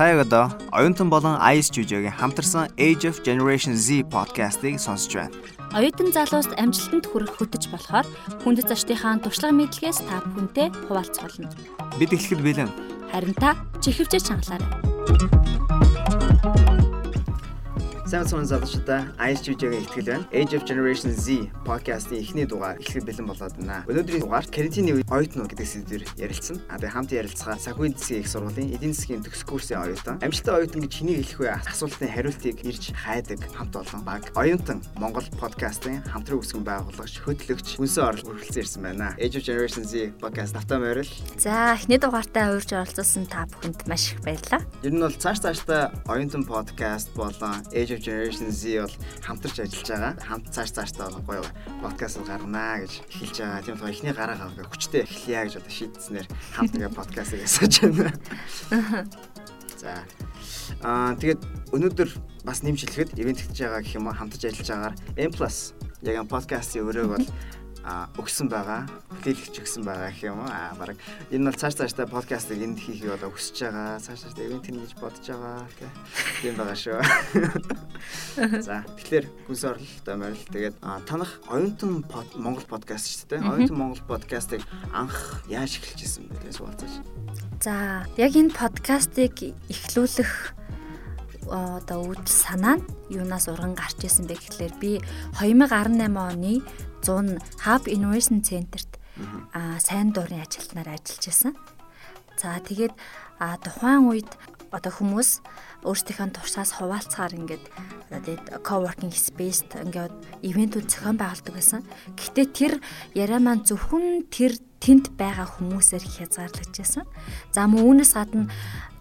Та яг одоо оюутан болон IS Studio-гийн хамтарсан Age of Generation Z podcast-ыг сонсож байна. Оюутан залууст амжилтанд хүрэх хөтөж болохоор хүндэт зочдынхаа туршлага мэдлэгээс та бүхэнтэй хуваалцах болно. Бид эхлэхэд бэлэн. Харин та чихвчэж чангалаарай. Сайн сонь залуучуудаа IS Studio-гийн ихтгэл байна. Age of Generation Z podcast-ийн эхний дугаар эхлэх бэлэн болоод байна. Өнөөдрийн дугаарт карантины үед оюутнууд гэдэг сэдвээр ярилцсан. А тэгээ хамт ярилцгаа санхүүгийн засгийн их сургуулийн эдийн засгийн төгс курсын оюутан. Амжилттай оюутан гэж хэнийг хэлэх вэ? Асуултын хариултыг ирж хайдаг хамт олон баг. Оюутан Монгол podcast-ын хамтран үүсгэн байгуулагч, хөтлөгч Үнсэн орол хүрэлцэн ирсэн байна. Age of Generation Z podcast автаа морил. За эхний дугаартаа урьж оролцсон та бүхэнд маш их баярлалаа. Ер нь бол цааш цаашдаа оюутан podcast болон Age of Generation Z бол хамтарч ажиллаж байгаа. Хамт цааш цаашдаа бол гоё подкаст гарнаа гэж эхэлж байгаа. Тийм болохоор эхний гараа гаргах хүчтэй эхлэе гэж одоо шийдснээр хамт ингээ подкастыг ясаж байна. За. Аа тэгээд өнөөдөр бас нэмж хэлэхэд ивент хийж байгаа гэх юм уу хамтарч ажиллаж байгаагаар M+ яг энэ подкастын өрөөг бол өгсөн байгаа. Бүтээлэгч өгсөн байгаа гэх юм уу? А баг энэ бол цааш цаашдаа подкастыг энд хийхийг одоо өсөж байгаа. Цааш цаашдаа ивент хийнэ гэж бодож байгаа. Тийм байгаа шүү. За тэгэхээр хүнс оролттой морил. Тэгээд танах оюутан Монгол подкаст шүү дээ. Оюутан Монгол подкастыг анх яаж эхэлж ирсэн бэ? Тэгээс уулзаач. За яг энэ подкастыг эхлүүлэх одоо үйл санаа нь юунаас урган гарч исэн бэ гэхлээр би 2018 оны 100 Hub Innovation Center-т аа сайн дурын ажилтнаар ажиллаж байсан. За тэгээд тухайн үед одоо хүмүүс өөрсдийнхөө туршаас хуваалцахаар ингээд тэгээд coworking space-т ингээд ивентүүд зохион байгуулдаг байсан. Гэхдээ тэр яриа маань зөвхөн тэр тэнд байгаа хүмүүсээр хязгаарлагдж байсан. За мөн үүнээс гадна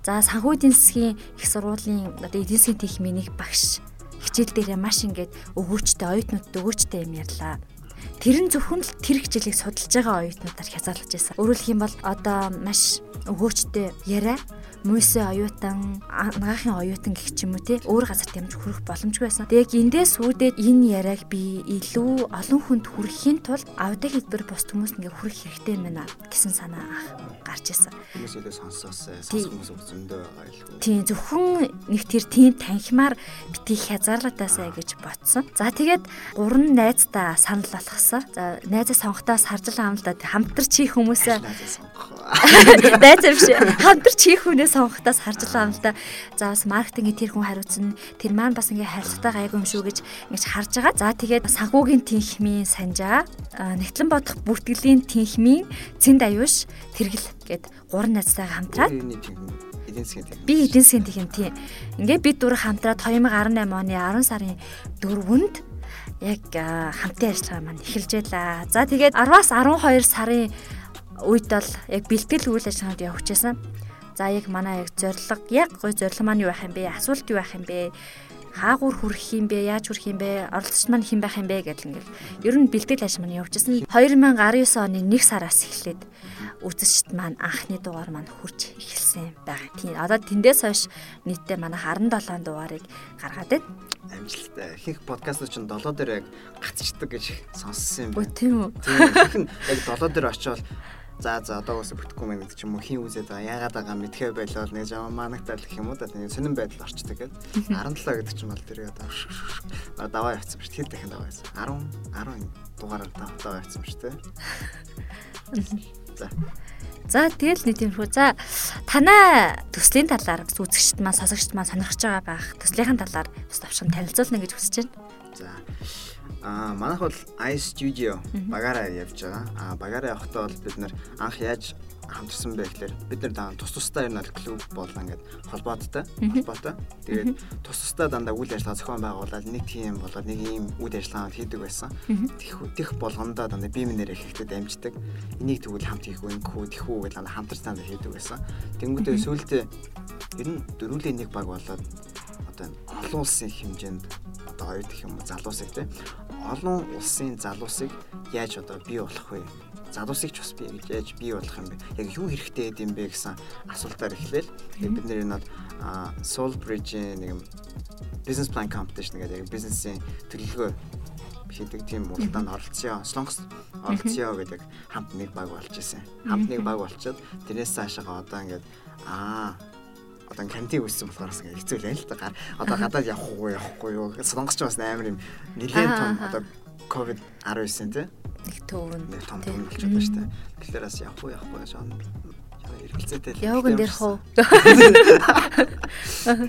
за санхүү эдийн засгийн их сургуулийн одоо эдийн засгийн техникийн багш хичээл дээрээ маш ингээд өгөөчтэй оюутнуудад өгөөчтэй юм ярьлаа. Тэр нь зөвхөн л тэр хичээлийг судалж байгаа оюутнуудаар хязгаарлаж байсан. Өөрөөр хэлэх юм бол одоо маш өгөөчтэй яриа мөсөө оюутан агаахын оюутан гэх ч юм уу те өөр газар дамж хүрэх боломжгүй байсан. Тэгээд эндээс үүдээд энэ яриаг би илүү олон хүнд хүрэхийн тулд аудио хэлбэр бус хүмүүст ингээ хүрэх хэрэгтэй юм байна гэсэн санаа гарч ирсэн. Хүмүүс өлөө сонсоосаа сонсох хүмүүс зөндөө байгаа илүү. Тийм зөвхөн нэг тэр тийм танхимаар бити хязгаарлалтаасаа гэж ботсон. За тэгээд гурван найздаа санал болгосон. За найзаа сонгохдоо саржил амлаа хамтарч хийх хүмүүсээ найз шиг хамтарч хийх хүнээ юм л да. За бас маркетингийн тэр хүн хариуцсан тэр маань бас ингээ харилцаатай гайгүй юм шүү гэж ингэж харж байгаа. За тэгээд санхүүгийн тэнхмийн санжаа нэгтлэн бодох бүртгэлийн тэнхмийн цэнд аюуш тэргэл гэд гурван найзтайгаа хамтраад эдийн засгийн техник. Би эдийн засгийн техник тийм. Ингээ бид дөрөв хамтраад 2018 оны 10 сарын 4-нд яг хамтын ажиллагаа маань эхэлж байлаа. За тэгээд 10-аас 12 сарын үед бол яг бэлтгэл үйл ажиллагаанд явж байсан. За яг манай яг зорилго яг гой зорилго маань юу байх юм бэ? Асуулт юу байх юм бэ? Хаагур хүрэх юм бэ? Яаж хүрэх юм бэ? Оролцогч маань хэн байх юм бэ гэдэл ингээл. Ер нь бэлтгэл ажил маань явуулжсэн. 2019 оны 1 сараас эхлээд үзэгчд маань анхны дугаар маань хурж эхэлсэн байгаа. Тийм. Одоо тэндээс хойш нийтдээ манай 17 дугаарыг гаргаад байна. Амжилттай. Ихэнх подкаст чинь 7 дээр яг гацчдаг гэж сонссон юм байна. Тийм үү? Тийм. Яг 7 дээр очивол За за одоогоос бүтэхгүй мэн гэдэг ч юм уу хин үзээд байгаа яагаад байгаа мэдхээ байлаа нэг жаа манагтал гэх юм уу да нэг сонирн байдал орчдөг гэдэг. 17 гэдэг ч юм бол тэр одоо даваа явцсан шүү. Хэд дахин даваа явцсан. 10 10 дугаараар даваа явцсан шүү дээ. За. За тэгэл нэг тиймэрхүү. За танай төслийн талаар үзэгчд маань сонсогчд маань сонирхож байгаа байх. Төслийнхэн талаар бас тавшин танилцуулна гэж хүсэж байна. За Аа манайх бол Ice Studio багаараа явж байгаа. Аа багаараа явахдаа бол бид нэр анх яаж хамтарсан бэ гэхээр бид нар даа тус тустай ер нь клуб болон ингээд холбоотой холбоотой. Тэгээд тус тустай дандаа үйл ажиллагаа зохион байгуулаад нэг тийм болоод нэг ийм үйл ажиллагаа хийдэг байсан. Тэх тэх болгондоо дандаа бие мэнээр ихэхтэй дамждаг. Энийг тэгвэл хамт хийх үү, ингэхүү, тэхүү гэж дандаа хамтарч дандаа хийдэг байсан. Тэнгүүдээ сүүлдээ ер нь дөрвөлийн нэг баг болоод одоо олон улсын хэмжээнд одоо хоёр гэх юм уу залуусыг те олон улсын залуусыг яаж одоо бий болох вэ? Залуусыг ч бас бий гэж яаж бий болох юм бэ? Яг юу хэрэгтэй гэдэм бэ гэсэн асуултаар эхлээл. Тэгээд бид нэр энэ Soul Bridge-ийн нэг business plan competition гэдэг яг бизнесийн төлөвлөгөө хийдэг тийм уралдаанд оролцсон. Солонгос оролцсон гэдэг хамт нэг баг болж исэн. Хамт нэг баг болчиход тэрнээс цаашаа одоо ингээд аа одоо карантин үүссэн болохоор бас хэцүү л л та. Одоо гадаад явах уу явахгүй юу? Сонгосч бас амар юм нэлээд том одоо ковид 19 тий. Нэг төвөн. Нэг том том болчиход байна шүү дээ. Тэгэхээр бас явах уу явахгүй гэж байна. Эргэлзээтэй л. Явган дээрх үү?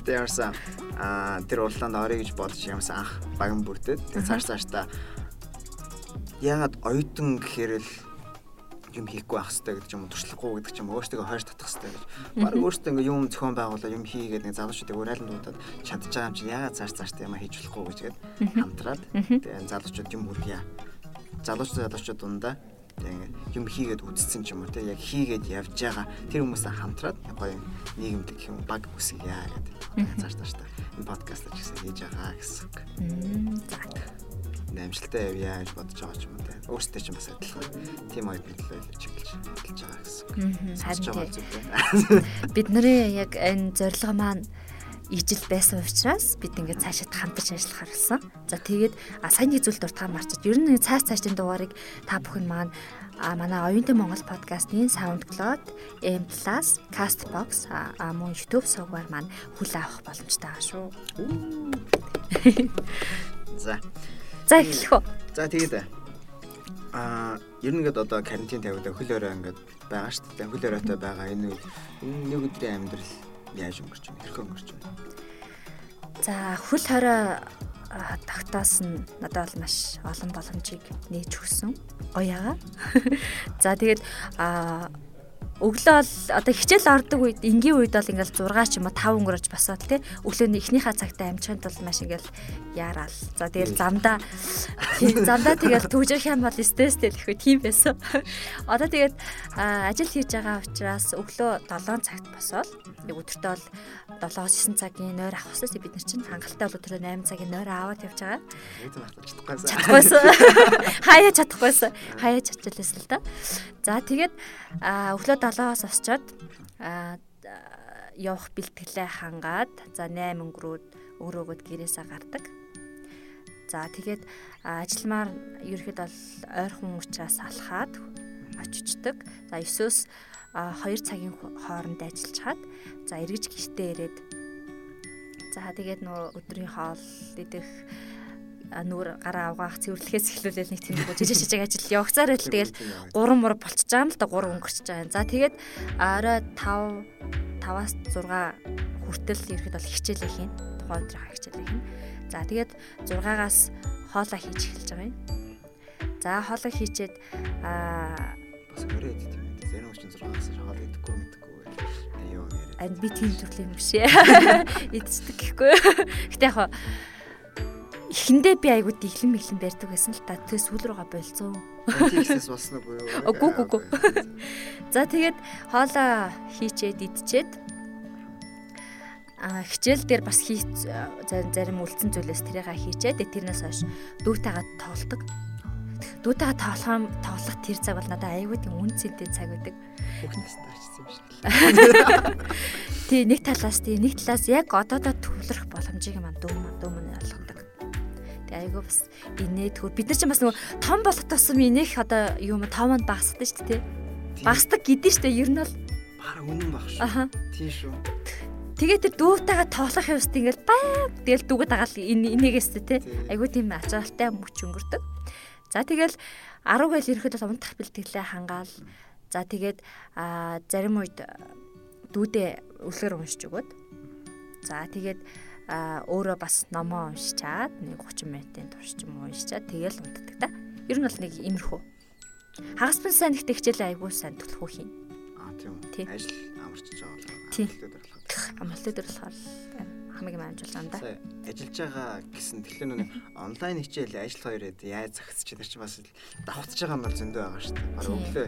Тэ ямарсан аа тэр урлаанд орё гэж бодож ямарсан анх баган бүрдээд тэгээ цааш цаашдаа яагаад оюутан гэхээр л юм хийхгүй байх хэрэгтэй гэдэг юм туршлахгүй гэдэг ч юм өөртөө хойш татах хэрэгтэй гэж. Бараг өөртөө ингээ юм зохион байгуулаа юм хийгээд нэг залуучуудыг уриалан дуудаад чадчих байгаа юм чинь яагаад цааш цааштай юм хийж болохгүй гэж гээд хамтраад тэгээ залуучууд юм үргийа. Залуучууд залуучууд дундаа тэгээ юм хийгээд үдцсэн ч юм уу те яг хийгээд явж байгаа тэр хүмүүсээ хамтраад гоё нийгэмлэг юм баг үсгийа гэдэг. Цааш цааштай энэ подкаст ч гэсэн хийж байгаа гэсэн. За амжилттай явъя гэж бодож байгаа ч юм уу те. Өөртөө ч бас адилхан. Тим оюутны төлөө чиглэж хэлж байгаа гэсэн. Харин бид нарын яг энэ зорилго маань ижил байсан учраас бид ингээд цаашаа хамтарч ажиллах харсан. За тэгээд сайн нэг зүйл дуртаа марчиж ер нь цааш цаашдын дугаарыг та бүхэн маань а манай оюунтай Монгол подкастын SoundCloud, M+, Castbox а мөн YouTube сувгаар маань хүлээ авах боломжтой байгаа шүү. За За эхлэх үү. За тэгээд аа ер нь ингээд одоо карантин тавиулаа хөл өрөө ингээд байгаа шүү дээ. Хөл өрөөтэй байгаа энэ нэг өдрийн амьдрал яаж өнгөрч байна? Хэрхэн өнгөрч байна? За хөл хорой тогтоос нь надад бол маш олон боломжийг нээж өгсөн. Гоёага. За тэгээд а өглөө бол одоо хичээл ордог үед энгийн үед бол ингээл 6 ч юм уу 5 өнгөрөж босоод тий өглөөний эхнийхээ цагтаа амжихын тулд маш ингээл яараал. За тэгэл замдаа замдаа тэгэл төвжрэх юм бол стресстэй л ихгүй тийм байсан. Одоо тэгээд ажил хийж байгаа учраас өглөө 7 цагт босоод өдөртөө бол 7-9 цагийн нойр авах хэрэгтэй бид нар чинь хангалттай бол өдөртөө 8 цагийн нойр аваад явж байгаа. Чадахгүйсэн. Хаяа чадахгүйсэн. Хаяа чадчихлээсэн л да. За тэгээд өглөө 7-оос осчоод явах бэлтгэлээ хангаад за 8 өнгөрөөд өрөөгөөд гэрээсээ гардаг. За тэгээд ажилмаар ерөөхдөө бол ойрхон учраас алхаад очичдаг. За 9-өөс 2 цагийн хооронд ажиллаж хаад за эргэж гэртээ ирээд за тэгээд нөө өдрийн хоол идэх нүүр гараа авгаах цэвэрлэхээс эхлүүлэл нэг тийм нэг жижиг жижиг ажил явагцаар л тэгэл 3 мөр болчихж байгаа юм л да 3 өнгөрч байгаа юм. За тэгээд орой 5 5-аас 6 хүртэл ерхэд бол хичээлээ хийн. Тухайн өдрийн хичээлээ хийн. За тэгээд 6-аас хоолоо хийж эхэлж байгаа юм. За хоолоо хийчээд аа бас өрөөд тийм ээ. Зэнэ өчн 6-аас хоолоо идэхгүй мэдхгүй аюу яриа. Ань би тийм төрлийн юм биш ээ. Идчихдэг гэхгүй. Гэтэ яг эхэндээ би айгуу дэглэм мэглэн барьдаг байсан л та тэгээ сүүл рүүгээ болцсон. Тийхсээс болсон уу юу? Үгүй үгүй. За тэгээд хоолоо хийчээд идчихэд хичээл дээр бас хий зарим үлдсэн зүйлээс тэрийгээ хийчээд тэрнээс хойш дүүтэйгээ тоглолдог. Дүүтэйгээ тоглох тоглох тэр цаг бол надад аягүй тийм үн цэнтэй цаг байдаг. Хүүхдээс тарчсан юм шиг. Тий нэг талаас тий нэг талаас яг одоодоо төвлөрөх боломжийг маань дүүм дүүм нь олгодог. Тий аягүй бас инээдхүү бид нар ч бас нөгөө том болохоос минийх одоо юм тоомонд багасдаг шүү дээ тий. Багасдаг гэдэн шүү дээ ер нь бол баг үнэн баг шүү. Тийм шүү. Тэгээ тэр дүүтэйгээ тоглох юмст ингээл баг тэгэл дүүгээ дагаал энийгээс те айгуу тийм ачаалтай мөч өнгөрдөг. За тэгэл 10 гайл ирэхэд бол унтах бэлтгэлээ хангаал. За тэгээд зарим үед дүүдээ үлгэр уншиж өгöd. За тэгээд өөрөө бас номоо уншичаад нэг 30 минутын турш ч юм уу уншичаад тэгэл унтдаг та. Ер нь бол нэг имерхүү. Хагас бин сайн ихтэй хичээлээ айгуу сайн төлөх үхий. Аа тийм. Ажил амарчж байгаа. Тийм амралтын дээр болохоор хамгийн амжилттай юм да. Ажиллаж байгаа гэсэн тэгэхээр нэг онлайн хичээл ажил хоёроо яаж загсч чинь чи бас давхцаж байгаа юм бол зөндөө байгаа шүү дээ. Бараг өглөө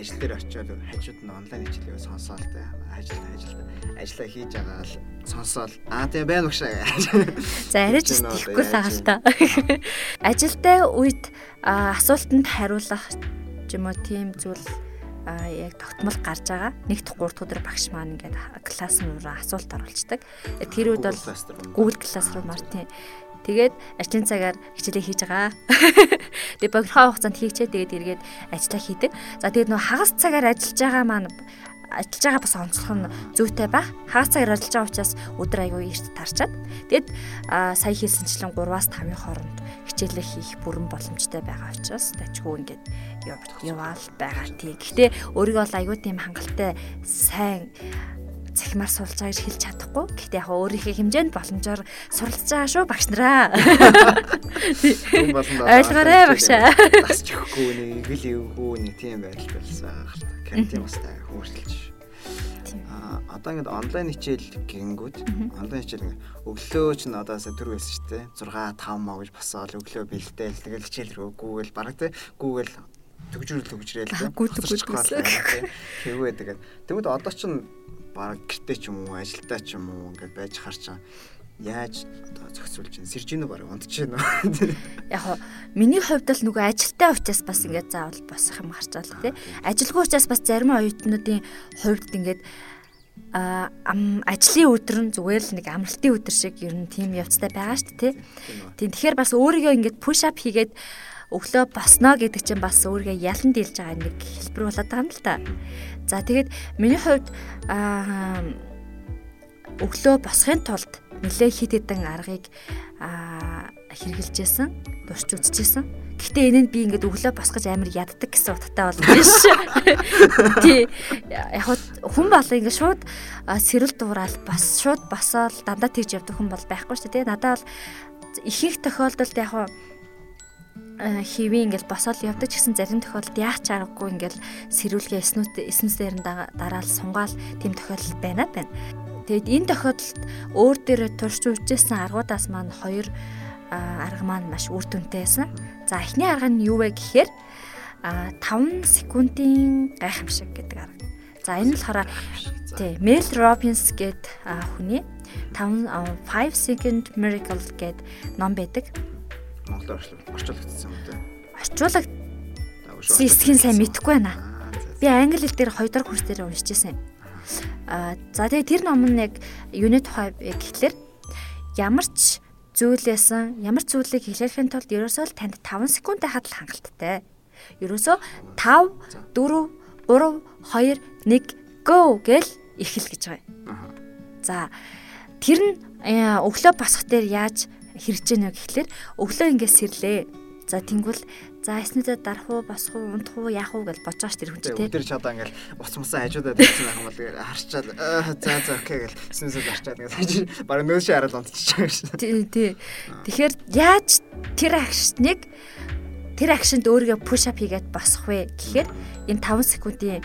ажил дээр очиод хажууд нь онлайн хичээлээ сонсоол тэ ажил ажил ажиллаа хийж байгаа л сонсоол аа тийм байна уу шээ. За арайч байгаа л та. Ажилтай үед асуултанд хариулах юм уу тийм зүйл яг тогтмол гарч байгаа. Нэг дэх 3 дахь өдөр багш маань ингээд класс руу асуулт оруулцдаг. Тэр үед бол Google Classroom Martin Тэгээд ажлын цагаар хичээлээ хийж байгаа. Тэгээд богино хугацаанд хийчээ тэгээд эргээд ажиллаа хийдэг. За тэгээд нөө хагас цагаар ажиллаж байгаа маань ажиллаж байгаа бас онцлог нь зүйтэй байх. Хагас цагаар ажиллаж байгаа учраас өдөр аягүй эрт тарчаад тэгэд сая хийсэнчлэн 3-аас 5-ын хооронд хичээлээ хийх бүрэн боломжтой байгаа учраас тачгүй ингээд яваал байгаа тий. Гэхдээ өөрийгөө бол аягүй тийм хангалттай сайн цахимаар суулж байгааг хэлж чадахгүй. Гэхдээ яг өөрийнхөө хэмжээнд боломжоор суралцж байгаа шүү багш нараа. Ойлгоорой багшаа. Бас ч ихгүй нэг гэл эвгүй нэг тийм байдал болсон. Карантин бас таа хөөсөлж. Аа одоо ингээд онлайн хичээл гингүүд онлайн хичээл ингээд өглөө ч н одоосаа төр байсан шүү дээ. 6 5 маа гэж босоод өглөө бэлдээл тэгэл хичээл рүү Google бараг те Google төгжрөл төгжрэл те. Тэгвээ тэгээд тэгвэл одоо ч бараг гэртээ ч юм уу ажилдаа ч юм уу ингээд байж харчаа яаж одоо зохицуулж чинь сэрж ийнө бараг унтж байна. Яг миний хувьд л нөгөө ажилтай учраас бас ингээд заавал босох юм гарчаал тий. Ажилгүй учраас бас зарим оюутнуудын хувьд ингээд а ажлын өдөр нь зүгээр л нэг амралтын өдөр шиг ер нь тийм явцтай байгаа шүү дээ тий. Тэгэхээр бас өөрийгөө ингээд push up хийгээд өглөө босно гэдэг чинь бас өөрийгөө ялан дийлж байгаа нэг хэлбэр болоод байгаа юм л та. За тэгээд миний хувьд өглөө босхын тулд нэлээ хит хитэн аргыг аа хэрэгжилжсэн, дурч үзчихсэн. Гэхдээ энэ нь би ингээд өглөө босгож амар яддаг гэсэн утгатай бол биш. Тий. Яг хүн бол ингээд шууд сэрэл дуурал бас шууд босоод дандаа тэгж явдаг хүн бол байхгүй шүү дээ. Надад бол ихэнх тохиолдолд яг хэвээ ингээл босоод явдаг гэсэн зарим тохиолдолд яах ч аргагүй ингээл сэрүүлгээ эснүүт эснэсээр нь дараал сунгаал тийм тохиолдол байна байна. Тэгэд энэ тохиолдолд өөр дээр турш үжижсэн аргуудаас маань хоёр арга маань маш үр дүнтэй байсан. За эхний арга нь юу вэ гэхээр 5 секундын гайхамшиг гэдэг арга. За энэ болохоор тий Mel Robbins гэд хүний 5 5 second miracle гэд ном байдаг Монголоор орчуулагдсан юм дээ. Орчуулаг Сисгэн сайн мэдэхгүй байна. Би англи хэл дээр 2 дахь курс дээр уншиж байсан. Аа за тэгээ тэр ном нь яг юуны тухай гэхлээр ямар ч зүйлээсэн ямар ч зүйлийг хэлэхийн тулд ерөөсөө л танд 5 секундтай хадал хангалттай. Ерөөсөө 5 4 3 2 1 go гэл эхэл гэж байгаа. За тэр нь өглөө босох дээр яаж хэрэгж гэнэ гэхлээр өглөө ингээс сэрлээ. За тэнгүүл за эснүүдээ дарах уу, босох уу, унтах уу, яах уу гэж бодож байгаа ш тэр хүн чинь тийм. Тэр ч одоо ингээл уцмасаа хажуудаад ирсэн байх юм бол харчаад за за окей гэл эснээсээ гарчаад ингээд бараг нөөшөө хараад унтчихж байгаа ш. Тий, тий. Тэгэхээр яаж тэр акшныг тэр акшнд өөрийгөө push up хийгээд босох вэ гэхээр энэ 5 секундын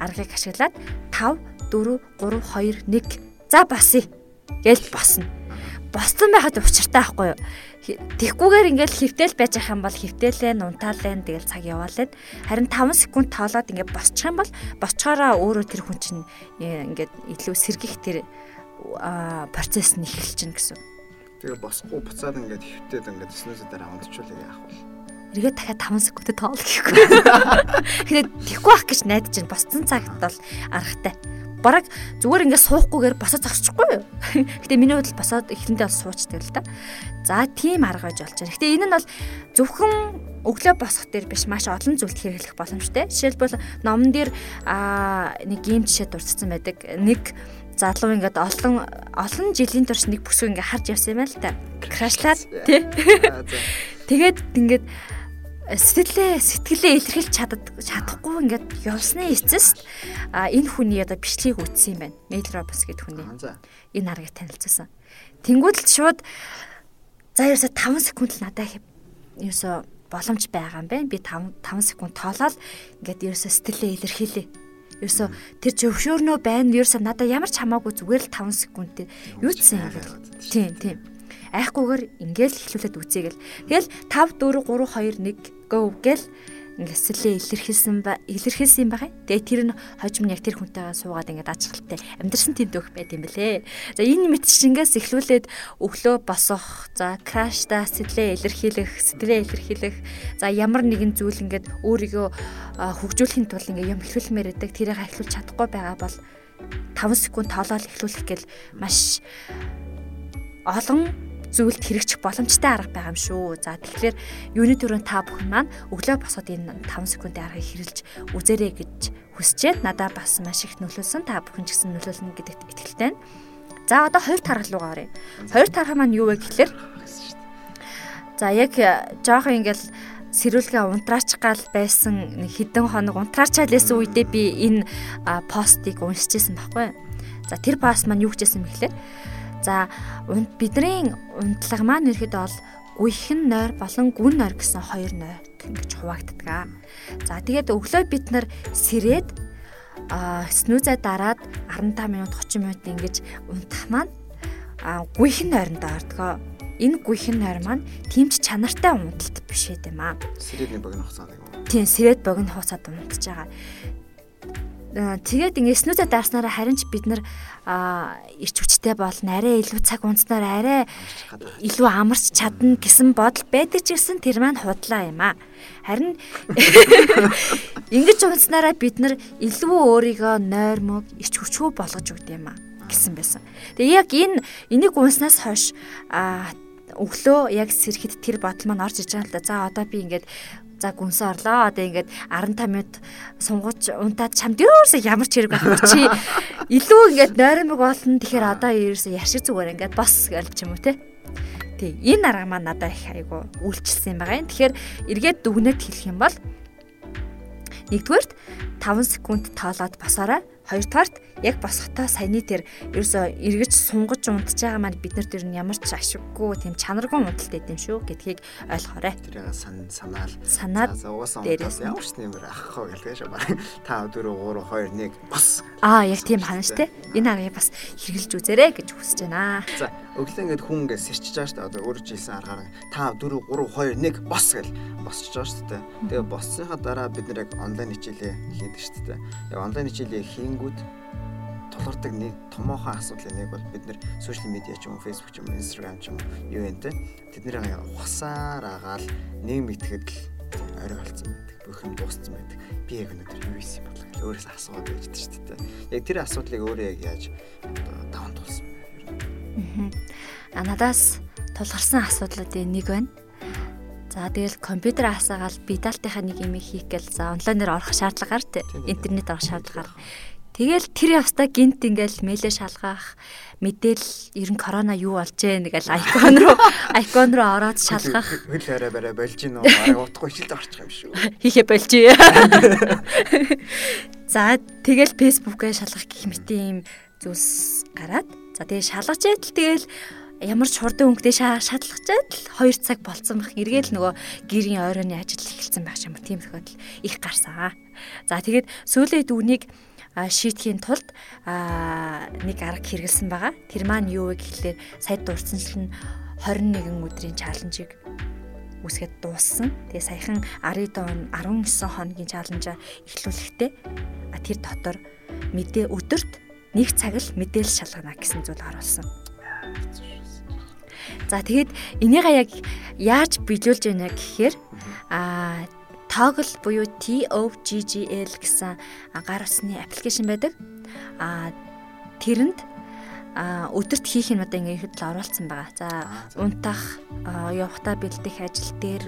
аргыг ашиглаад 5 4 3 2 1 за босъё гэж босно босцсон байхад учиртай байхгүй юу? Тэгхгүйгээр ингээл хөвтөл байж ах юм бол хөвтөлээ нунтаалэн тэгэл цаг яваалаа. Харин 5 секунд тоолоод ингээд босчих юм бол босчоороо өөрөө тэр хүн чинь э, ингээд илүү сэргийх тэр процесс нь эхэлж чинь гэсэн. Тэгээ босхгүй буцаад ингээд хөвтөд ингээд снэсэ дээр авандчихвал яах вэ? эргээд дахиад 5 секундэд тоол гэхгүй. Тэгэхээр тэгхгүй ах гэж найдаж чинь босцсон цагт бол аргатай бараг зүгээр ингээд суухгүйгээр босоод зогсчихгүй юу. Гэтэ миний хувьд босоод эхлэндээ бол суучдаг л да. За тийм арга гэж болж байна. Гэтэ энэ нь бол зөвхөн өглөө босох дээр биш маш олон зүйлд хэрэглэх боломжтой. Жишээлбэл номон дээр аа нэг ийм жишээ дурдсан байдаг. Нэг залуу ингээд олон олон жилийн турш нэг бүсгүй ингээд харж явсан юм байна л та. Крашлаад тий. Тэгээд ингээд сэтгэлээ сэтгэлээ илэрхийлж чадад чадахгүй ингээд явсны эцэст энэ хүний одоо бичлэгийг үтсэн юм байна. Мейл Робс гэдэг хүний. Энэ аргыг танилцсан. Тэнгүүд л шууд за ерөөсө 5 секунд л надад ерөөсө боломж байгаа юм байна. Би 5 5 секунд тоолоод ингээд ерөөсө сэтгэлээ илэрхийлээ. Ерөөсө тэр зөвшөөрнөө байна. Ерөөсө надад ямар ч хамаагүй зүгээр л 5 секунд юу ч юм. Тийм тийм айхгүйгээр ингээл эхлүүлээд үзье гэл. Тэгэл 5 4 3 2 1 go гэл ингээсэлээ илэрхийлсэн илэрхийлсэн юм байгаа. Тэгээ тэр нь хожим нь яг тэр хүнтэйгээ суугаад ингээд ачхалтай амьдрсан тэнд өгөх байт юм бэлээ. За энэ мэтчингээс эхлүүлээд өглөө босох, за крашта сэтгэлээ илэрхийлэх, сэтгэлээ илэрхийлэх, за ямар нэгэн зүйл ингээд өөрийгөө хөгжүүлэхийн тулд ингээд юм эхлүүлмээр байдаг. Тэрийг эхлүүлж чадахгүй байгаа бол 5 секунд тоолоод эхлүүлэх гэл маш олон зүйлд хэрэгжих боломжтой арга байгаа юм шүү. За тэгэхээр юуны төрөнд та бүхэн маань өглөө босоод энэ 5 секундын аргыг хэрэгжилж үзээрэй гэж хүсчээд надад бас маш их нөлөөлсөн. Та бүхэн ч гэсэн нөлөөлнө гэдэгт итгэлтэй. За одоо хоёр тархал руу оръё. Хоёр тархал маань юу вэ гэхэлэр За яг жоохон ингээл сэрүүлгээ унтраач гал байсан хідэн хоног унтраачаал байсан үедээ би энэ постыг уншижсэн байхгүй. За тэр пост маань юу гэжсэн бэхлээр за бидний унтлага маань ерөөдөө бол гүйхэн нойр болон гүн нойр гэсэн хоёр нойр ингэж хуваагддаг. За тэгээд өглөө бид нар сэрээд снүзэ дараад 15 минут 30 минут ингэж унтах маань а гүйхэн нойронд ордгоо энэ гүйхэн нойр маань тэмч чанартай унталт биш юм аа. Сэрэдний богино хугацаанд юм. Тийм, сэрэд богино хугацаад унтж байгаа. Тэгээд ингэ снүзэ даарснараа харин ч бид нар ирч хүчтэй болно. Арай илүү цаг унтснаар арай илүү амарч чадна гэсэн бодол байдаг ч гэсэн тэр маань худлаа юм аа. Харин ингэж унтснараа бид нар илүү өөрийгөө нойрмог ирч хүчгүй болгож өгд юм аа гэсэн байсан. Тэгээ яг энэ энийг унснаас хойш өглөө яг сэрхэд тэр бодол маань орж иж байгаа л да. За одоо би ингээд за гүнсээ орлоо. Одоо ингээд 15 минут сунгаж унтаад чамд ерөөсөө ямар ч хэрэг байхгүй чи илүү ингээд нойрмог болно. Тэгэхээр одоо ерөөсөө яшиг зүгээр ингээд бос гэлч юм уу те. Тий, энэ арга маань надад их айгу үйлчлсэн юм байгаа юм. Тэгэхээр эргээд дүгнэлт хэлэх юм бол нэгдүгээрт 5 секунд тоолоод босоорой. Хоёрдугаарт яг босгохтой саяны тэр ерөөсө эргэж сунгаж унтж байгаа маань бид нар тэр нь ямар ч ашиггүй тийм чанаргүй унталт байд юм шүү гэдгийг ойлгоорой. Тэрийг санаал. Санаад дээрээс ямар ч нэмэр авахгүй гэлээ шүү. Та 4 3 2 1 бос. Аа яг тийм хана штэ. Энэ аргыг бас хэрглэж үзээрэй гэж хүсэж байна. За өглөө ингээд хүн ингээд сэрчиж байгаа штэ. Одоо өөрөө жилсэн аргаар 5 4 3 2 1 бос гэл босчиж байгаа штэ. Тэгээ боссныхаа дараа бид нэр яг онлайн хичээлээ хийдэг штэ. Яг онлайн хичээлээ хийнгүүд тулгардаг нэг томоохон асуудлын нэг бол бид нэр сошиал медиа ч юм уу фейсбુક ч юм уу инстаграм ч юм уу юу юм те тэднийг ухсаар агаал нэг мэтгэд л орой болцсон байдаг бүх юм дууссан байдаг. Би яг өнөөдөр юу хийсэн юм бол өөрөөс асууад байждаг шүү дээ. Яг тэр асуудлыг өөрөө яг яаж даван тулсан юм а надаас тулгарсан асуудлуудын нэг байна За тэгэл компьютер асаагаал би даалтынхаа нэг юм хийх гээл за онлайнаар орох шаардлагаар тий интернет орох шаардлагаар. Тэгэл тэр явста гинт ингээл мэйлээ шалгах мэдээл ер нь корона юу болж вэ нэгэл айкон руу айкон руу ороод шалгах хөл арай барай болж гин арай утгагүй шилд орчих юм шүү. Хийхэ болж. За тэгэл фэйсбүүкээ шалгах гэх мэт юм зүйлс гараад за тэгээ шалгаж яйтал тэгэл ямар ч хурдан өнгөтэй шатлах жаадал 2 цаг болцсон байх. Эргээл нөгөө гэрийн ойрооны ажил эхэлсэн байх юм. Тийм тохиолдол их гарсан. За тэгээд сүүлийн дүүнийг шийтгэхийн тулд нэг арга хэрэгэлсэн байгаа. Тэр маань юу вэ гэхлээр сая дурдсанчлан 21 өдрийн чаленжийг үсгээд дууссан. Тэгээ саяхан 10 он 19 хоногийн чаленжаа эхлүүлэхдээ тэр дотор мэдээ өдөрт нэг цаг л мэдээлэл шалгана гэсэн зүйл оруулсан. За тэгэд энийгээ яг яаж биелүүлж байна гэхээр а Toggle буюу TOGGL гэсэн гар усны аппликейшн байдаг. А тэрэнд а өдөрт хийх юм одоо ингээд л оруулсан байгаа. За унтах, явахтаа бэлдэх ажил дээр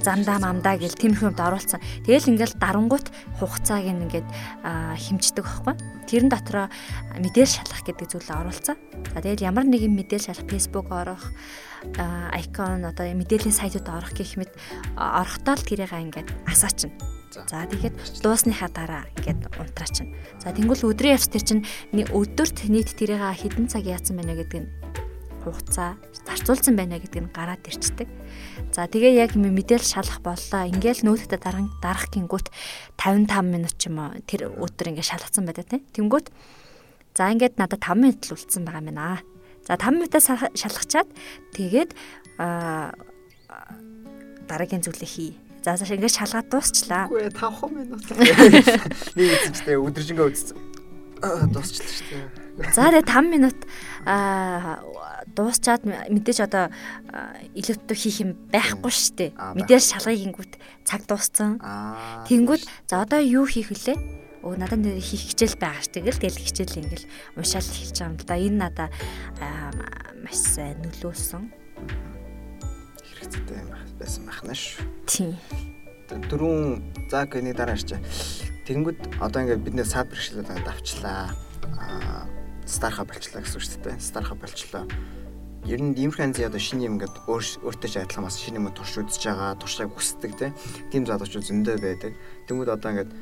замдаа мамдаа гэл тиймэрхүү юмд оруулсан. Тэгэл ингээд дарангуут хугацааг ингээд хэмждэг байхгүй. Тэрэн дотроо мэдээлэл шалгах гэдэг зүйлээ оруулсан. За тэгэл ямар нэгэн мэдээлэл шалгах Facebook орох айкон одоо мэдээллийн сайтууд орох гэх мэт орохдоо л тэрийг ингээд асаачна. За тэгэхэд дуусныхаа дараа ингээд унтраачна. За тэнгуэл өдрийн явц тэр чинь өдөрт нийт тэрийг хэдэн цаг яатсан байна гэдэг нь хугацаа зарцуулсан байна гэдэг нь гараад ирчдэг. За тэгээ яг мэдээлэл шалах боллоо. Ингээл нүүдэгтээ дарах дарах гингүүт 55 минут ч юм уу тэр өдөр ингээд шалгацсан байдаг тийм. Тэнгүүт за ингээд надад 5 минут л үлдсэн байгаа юм аа. За 5 минутаас шалгачаад тэгээд дараагийн зүйлээ хий. За за ингэж шалгаад дуусчлаа. Үгүй 5 минут. Нэг эцэгтэй өдөржингөө үзсэн. Дуусчлаа шүү дээ. За тэгээ 5 минут аа дуусчаад мэдээж одоо илүүттүү хийх юм байхгүй шүү дээ. Мэдээж шалгыг ингүүт цаг дууссан. Тэнгүүд за одоо юу хийх вүлээ? өө надад нэр хийх хичээл байгаа ш. Тэгэл тэгэл хичээл ингээл уншаал хэлж байгаа юм л да. Энэ надаа маш сайн нөлөөлсөн. Хэрэгцээтэй юм байсан байна шүү. Тийм. Дөрөв за гэний дараа ирчээ. Тэгэнгүүт одоо ингээд бид нэ сад бэрхшээлүүд ингээд авчлаа. Аа старха болчлаа гэсэн үг шүү дээ. Старха болчлоо. Ер нь иймэрхүү янзын одоо шинэ юм ингээд өөртөө ч адилхан бас шинэ юм турш үзэж байгаа, туршааг хүсдэг тийм залуучууд зөндөө байдаг. Тэнгүүд одоо ингээд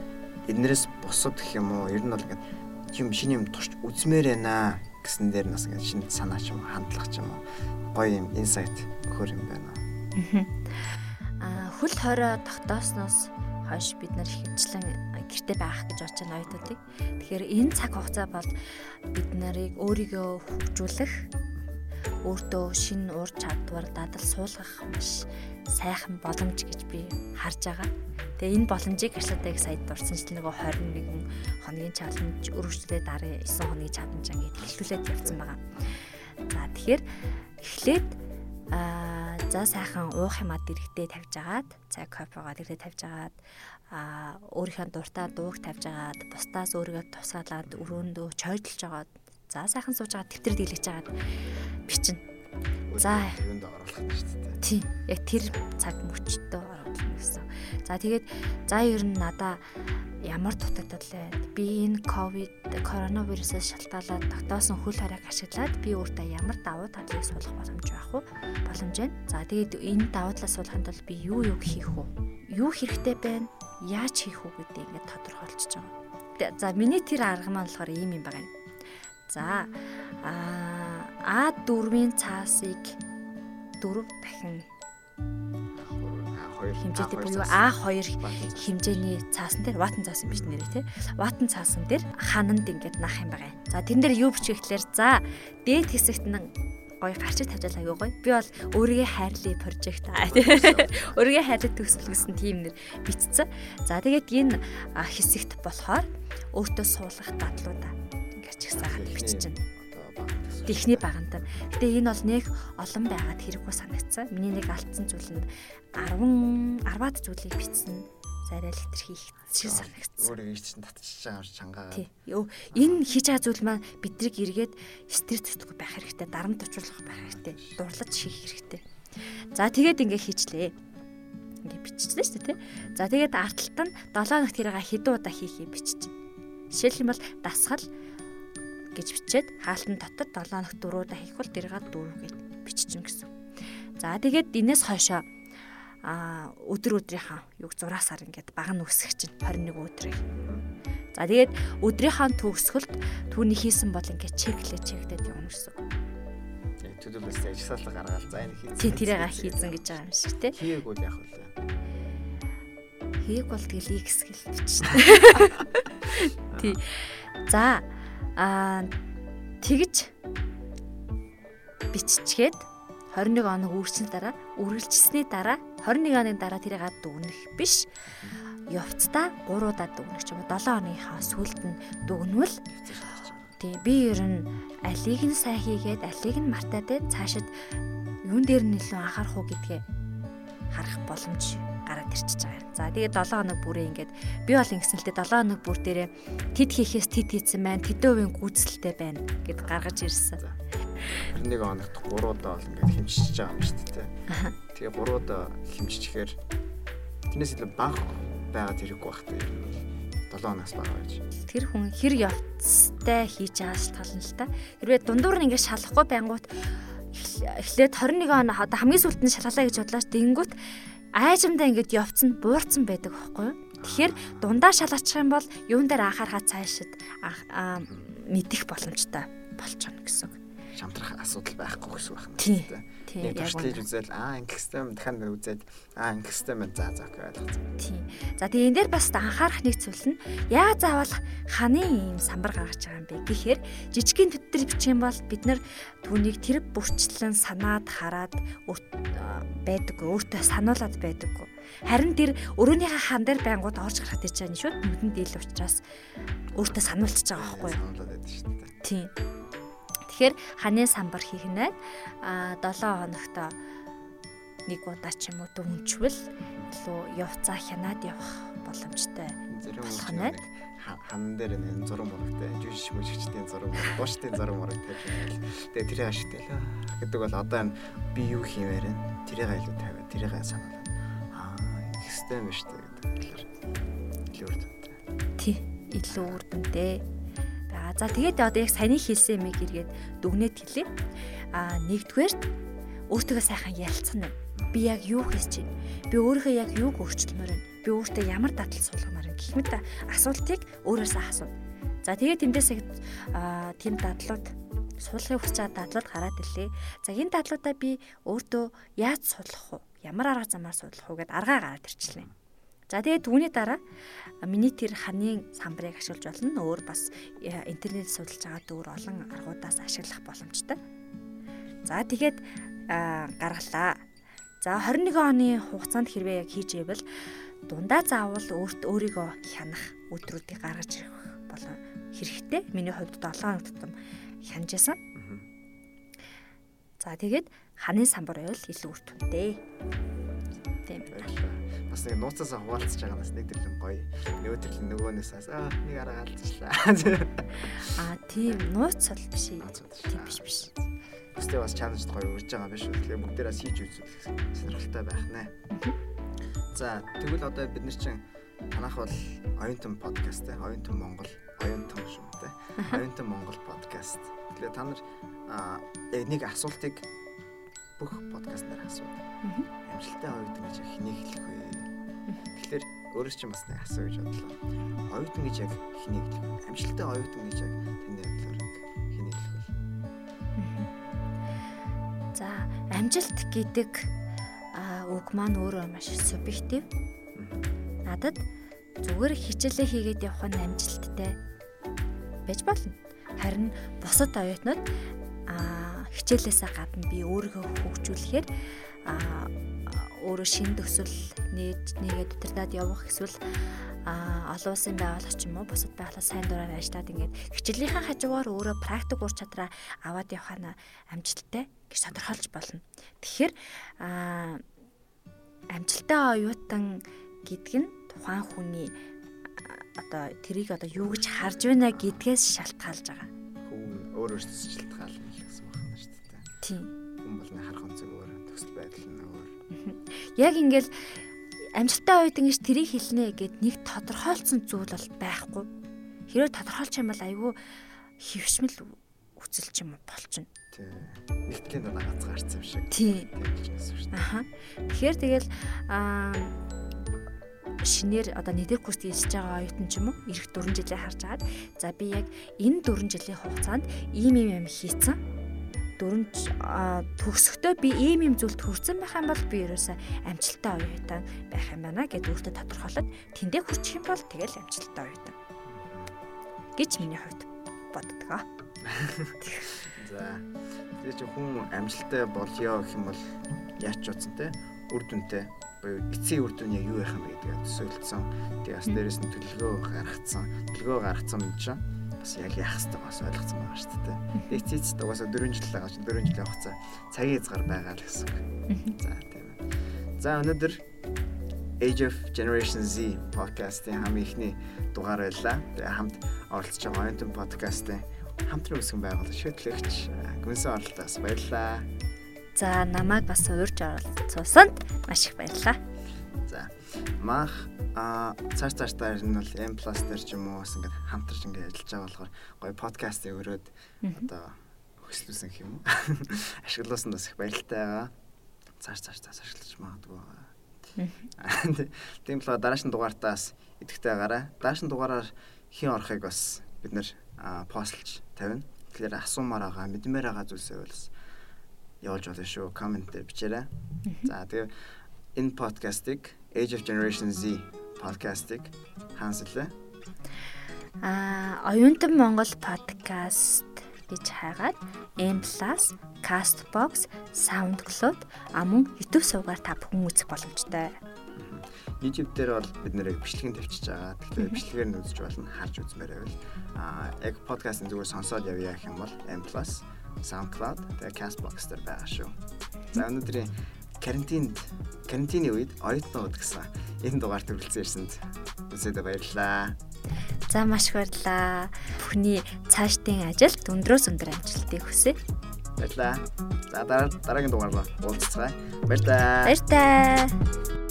эднэрээс бусад гэх юм уу? Ер нь бол ингээд юм шинэ юм турш үзмээр байна гэсэн дээр нас ингээд шинэ санаа ч юм хандлага ч юм уу гоё юм инсайт өгөр юм байна. Аа хөл хорой тогтоосноос хойш бид нар хөвчлэн гэрте байх гэж бодож байна оюутнуудыг. Тэгэхээр энэ цаг хугацаа бол бид нарыг өөрийгөө хөгжүүлэх өөртөө шинэ ур чадвар дадал суулгах маш сайхан боломж гэж би харж байгаа. Тэгээ энэ боломжийг ашигладаг сая дурсанчлал нөгөө 21 хоногийн чаленж өргөжлөлөө дараа 9 хоногийн чаленж ингээд эхлүүлээд явсан байгаа. За тэгэхээр эхлээд аа за сайхан уух юмаа дэрэгдээ тавьж агаад цаг кофегаа дэрэгдээ тавьж агаад аа өөрийнхөө дуртай дууг тавьж агаад бусдаас өөрийгөө тусгаалаад өрөөндөө чойдлж агаад за сайхан сууж агаад тэмдэг дийлгэж агаад бичнэ. За юунд оруулах шүү дээ. Тийм. Яг тэр цаг мөчтөө оруулах гэсэн. За тэгээд за ер нь надаа ямар дутагдал байна. Би энэ ковид коронавирусээс шалтгаалаад тогтоосон хөл хориг ашиглаад би өөртөө ямар давуу талыг суулгах боломж байх вэ? Боломж байна. За тэгээд энэ давуу талаа суулгахын тулд би юу юу хийх вэ? Юу хэрэгтэй байна? Яаж хийх вэ гэдэг ингээд тодорхойлчихж байгаа. За миний тэр арга маань болохоор ийм юм байна. За а А4-ийн цаасыг 4 дахин хэмжээтэй буюу А2 хэмжээний цаасан дээр ватан цаасан биш нэрээ тий. Ватан цаасан дээр хананд ингээд нах юм байгаа. За тэрэн дээр юу бичих гэхлээр за дээд хэсэгт нь гоё фарчиг тавьжал аягүй гоё. Би бол өөрийгөө хайрлаа прожект аа тий. Өөрийгөө хайрлах төсөл гэсэн тийм нэр бичсэн. За тэгээд энэ хэсэгт болохоор өөртөө суулгах дадлуудаа ингээд ч гэсэн биччихнэ техний багантай. Гэтэ энэ бол нэг олон байгаад хэрэггүй санагдсан. Миний нэг алдсан зүйл нь 10 10-аад зүйлийг бичсэн зарай литр хийх шиг санагдсан. Өөрийгөө чинь татчихж байгаа чангаа. Тий. Энэ хийж байгаа зүйл маань бидрийг эргээд стресс татахгүй байх хэрэгтэй, дарамт очруулах байх хэрэгтэй, дурлаж хийх хэрэгтэй. За тэгээд ингээ хийчлээ. Ингээ биччихлээ шүү дээ, тий. За тэгээд артталт нь 7 хоногт тэрийг хэдэн удаа. Жишээлх юм бол дасгал гэж бичээд хаалтан дотор 7 хоногт 4 удаа хийх бол дэрга 4 гэж биччихэн гэсэн. За тэгээд энэс хойшоо а өдөр өдрийнхаа юг 6 сар ингээд баг нь өсөх чинь 21 өдрийг. За тэгээд өдрийнхаа төгсгөлд түүний хийсэн бол ингээд чеклээ чекдэд явна гэсэн. Төлөвлөс ажилласаалга гаргаад за энэ хийсэн. Тий тэрийг хийсэн гэж байгаа юм шиг тий. Хийгээгүй яах вэ? Хийг бол тэгэл X гэл бичсэн. Тий. За аа тэгж биччихгээд 21 хоног үргэлжлэн дараа үргэлжлсэний дараа 21 хоногийн дараа тэрийг дүгнэх биш. Явцдаа 3 удаа дүгнэх ч юм уу. 7 хоногийнхаа сүүлд нь дүгнвэл тий би ер нь алийг нь сайн хийгээд алийг нь мартаад цаашид юун дээр нь илүү анхаарах уу гэдгээ харах боломж гараад ирчихэж байгаа юм. За тэгээд 7 хоног бүрээ ингээд би бол ингэсэн л дээ 7 хоног бүр дээрээ тэд хийхээс тэд хийсэн байна. Тэдэн хувийн гүйцэлтэй байна гэд гаргаж ирсэн. 21 хоногт 3 удаа бол ингээд хэмжиж байгаа юм шүү дээ. Тэгээ 3 удаа хэмжчихээр тэрнээс илүү бага байгаад хэрэггүй байх тийм юм. 7 хоногс бага байж. Тэр хүн хэр явцтай хийж байгаа шалтгаална л та. Хэрвээ дундуур нь ингээд шалахгүй байнгут эхлээд 21 хоног одоо хамгийн сүүлд нь шалгалаа гэж бодлооч дэнгүүт айжмдаа ингээд явцсан буурсан байдаг байхгүй юу? Тэгэхээр дундаа шалгачих юм бол юун дээр анхаарахаа цаашид мэдэх боломжтой болчихно гэсэн үг шамтрах асуудал байхгүй гэсэн байна. Тийм. Яг туршлиж үзэл аа ингэх систем дахиад үзээд аа ингэх систем байна заа заа гэж ойлгоцсон. Тийм. За тэгээ энэ дээр бас анхаарах нэг зүйл нь яа заавал ханы ийм самбар гаргаж байгаа юм бэ гэхээр жижигхэн төдөр бичих юм бол бид нар түүнийг тэр бүрчлэн санаад хараад байдаг өөртөө сануулад байдаг. Харин тэр өрөөнийхөө хан дээр байнгут орж гарах гэж байгаа нь шууд нүдэнд ил учраас өөртөө сануулчихж байгаа байхгүй юу? Тийм. Тэгэхээр ханы самбар хийх нь а 7 хоногт нэг удаа ч юм уу дүнчвэл илүү явцаа хянаад явах боломжтой. Болох нь хан дээр нэг мужигчдийн зураг мураг дуушдын зураг мураг тавьж байна. Тэгээ тэрийг ашигтай л гэдэг бол одоо энэ би юу хиймээр вэ? Тэрийг илүү тавиад тэрийг сануулаад аа ихтэй юм шүү дээ гэдэг талаар илүү үр дүнтэй. Тий, илүү үр дүнтэй. За тэгээд одоо яг саяны хэлсэн юмыг эргээд дүгнээд хэлье. Аа нэгдүгээрт өөртөө сайхан ярилцсан нь би яг юу хийж чинь би өөрийнхөө яг юуг өөрчлөмөр вэ би өөртөө ямар дадал суулгамаар вэ гэх мэт асуултыг өөрөөсөө асуу. За тэгээд тэндээсээ тийм дадлууд суулгахыг хүсэж байгаа дадлууд гараад ирлээ. За энэ дадлуудаа би өөртөө яаж суулгах вэ? Ямар арга замаар суулгах вэ гэдээ аргаа гараад ирчихлээ. За тэгээд түүний дараа миний тэр ханийн самбарыг ашиглаж болно. Өөр бас интернет судалж байгаа дөөр олон аргуудаас ашиглах боломжтой. За тэгээд гаргалаа. За 21 оны хугацаанд хэрвээ яг хийж ивэл дундаа заавал өөрт өөрийгөө хянах өдрүүдийг гаргаж ирэх болон хэрэгтэй. Миний хувьд 7 хоног тутам хянажсэн. За тэгээд ханын самбар байвал илүү үр дүнтэй. Тийм байлаа. Бас нэг нууцаасаа хуваалцж байгаа нас нэг төрлөн гоё. Нөгөө төрлөн нөгөөнөөс аа нэг арга алдчихлаа. Аа тийм нууц бол биш. Тийм биш биш Өстэй бас чаленжд гоё урж байгаа биш үү. Тэгэхээр бүгдээрээ хийж үзэх сонирхолтой байх нэ. За тэгвэл одоо бид нар чинь танах бол оюутан подкаст те оюутан Монгол оюутан шүү те оюутан Монгол подкаст. Тэгэхээр та нар яг нэг асуултыг бүх подкастнаар асуув. Амжилттай оюутан гэж хэнийг хэлэх вэ? Тэгэхээр өөрөөс чинь бас нэг асуу гэж бодлоо. Оюутан гэж яг хэнийг хэлэх вэ? Амжилттай оюутан гэж яг таны бодлоор амжилт гэдэг үг маань өөрөө маш субъектив. Надад зүгээр хичээлээ хийгээд явах нь амжилттай байж болно. Харин бусад оюутнууд хичээлээсээ гадна би өөрийгөө хөгжүүлэхээр өөрөө шин төсөл нээж нэгээд удирдаад явах эсвэл олон улсын байгууллага ч юм уу бусад байгууллага сайн дураар ажиллаад ингээд хичээлийнхаа хажуугаар өөрөө практик ур чадраа аваад явах нь амжилттай гэж тодорхойлж болно. Тэгэхээр амжилттай оюутан гэдэг нь тухайн хүний одоо тэрийг одоо юу гэж харж байна гэдгээс шалтгаалж байгаа. Хүн өөрөөс шалтгаална Хүн болны харах онцөг өөр, төсөл байдал нь өөр. Яг ингээд амжилттай оюутан гэж тэрийг хэлнэ гэд нэг тодорхойлцсон зүйл бол байхгүй. Хэрвээ тодорхойлч юм бол айгүй хөвшмөл үцэлч юм болчихно. Тий. Нэгтгэн даа гацгаарцсан юм шиг. Тий. Аха. Тэгэхээр тэгэл аа шинээр одоо нэгдэр курст хийж байгаа оюутан ч юм уу эх 4 жилээ харж агаад за би яг энэ 4 жилийн хугацаанд ийм ийм юм хийцэн дөрөв төгсөхдөө би ийм юм зүйлд хүрсэн байх юм бол би ерөөсөө амжилттай оюутан байх юм байна гэд өөртөө тодорхойлоод тэндээ хүрчих юм бол тэгэл амжилттай оюутан гэж миний хувьд боддог. За тэгээ чи хүн амжилттай болёо гэх юм бол яач утсан те үр дүнтэй буюу эцсийн үр дүн яг юу байх юм бэ гэдгээ төсөөлсөн. Тэгээ бас дээрэс нь төлөвлөгөө гаргацсан. Төлөвлөгөө гаргацсан юм чинь бас яг яах хэрэгтэй бас ойлгоцсон байгаа шүү дээ. Эцэц угаасаа 4 жил байгаа чинь 4 жилийн хугацаа цагийн хязгаар байгаа л гэсэн. За тийм ээ. За өнөөдөр Age of Generation Z подкастын хамгийн ихний дугаар байлаа. Тэгээ хамт оролцож байгаа оюутан подкастын хамтран үүсгэн байгуулах шийдлэгч гүнсэн оролтоос баярлалаа. За намайг бас уурж оролцуулсанд маш их баярлалаа. За мах а цааш цаашдаа нь бол M+ дээр ч юм уу бас ингээд хамтарч ингээд ажиллаж байгаа болохоор гоё подкастыг өрөөд одоо хөслүүлсэн гэх юм уу ашиглуулсан бас их баяртай байгаа. Цааш цааш цааш ашиглаж магадгүй байгаа. Тийм болохоор дараачны дугаартаас идэвхтэй гараа. Дараачны дугаараар хин орохыг бас бид нэр постлж тавина. Тэгэхээр асуумаар байгаа, мэдмээр байгаа зүйлсээ бол явуулж болно шүү. Коммент дээр бичээрэй. За тэгээ энэ подкастыг Age of Generation Z подкастыг хаанслаа? Аа, оюутан Монгол подкаст гэж хайгаад M+, Castbox, SoundCloud а мөн YouTube сувгаар та бүхэн үзэх боломжтой. YouTube дээр бол бид нэрийг бичлэгийн тавьчихж байгаа. Тэгэхээр бичлэгээр нь үзэж болно, харж үзмээр байвал аа яг подкастын зүгээр сонсоод явъя гэх юм бол M+, SoundCloud, тэгээ Castbox дээр байгаа шүү. За өнөөдрийн карантинд карантины үед оюутнууд гэсэн энэ дугаарт хүрэлцэн ирсэнд үзэдэ баярлалаа. За маш их баярлалаа. Бүхний цаашдын ажилд өндрөөс өндөр амжилтыг хүсье. Баярлалаа. За дараа дараагийн дугаараар уулзцгаая. Баярлалаа. Баярлалаа.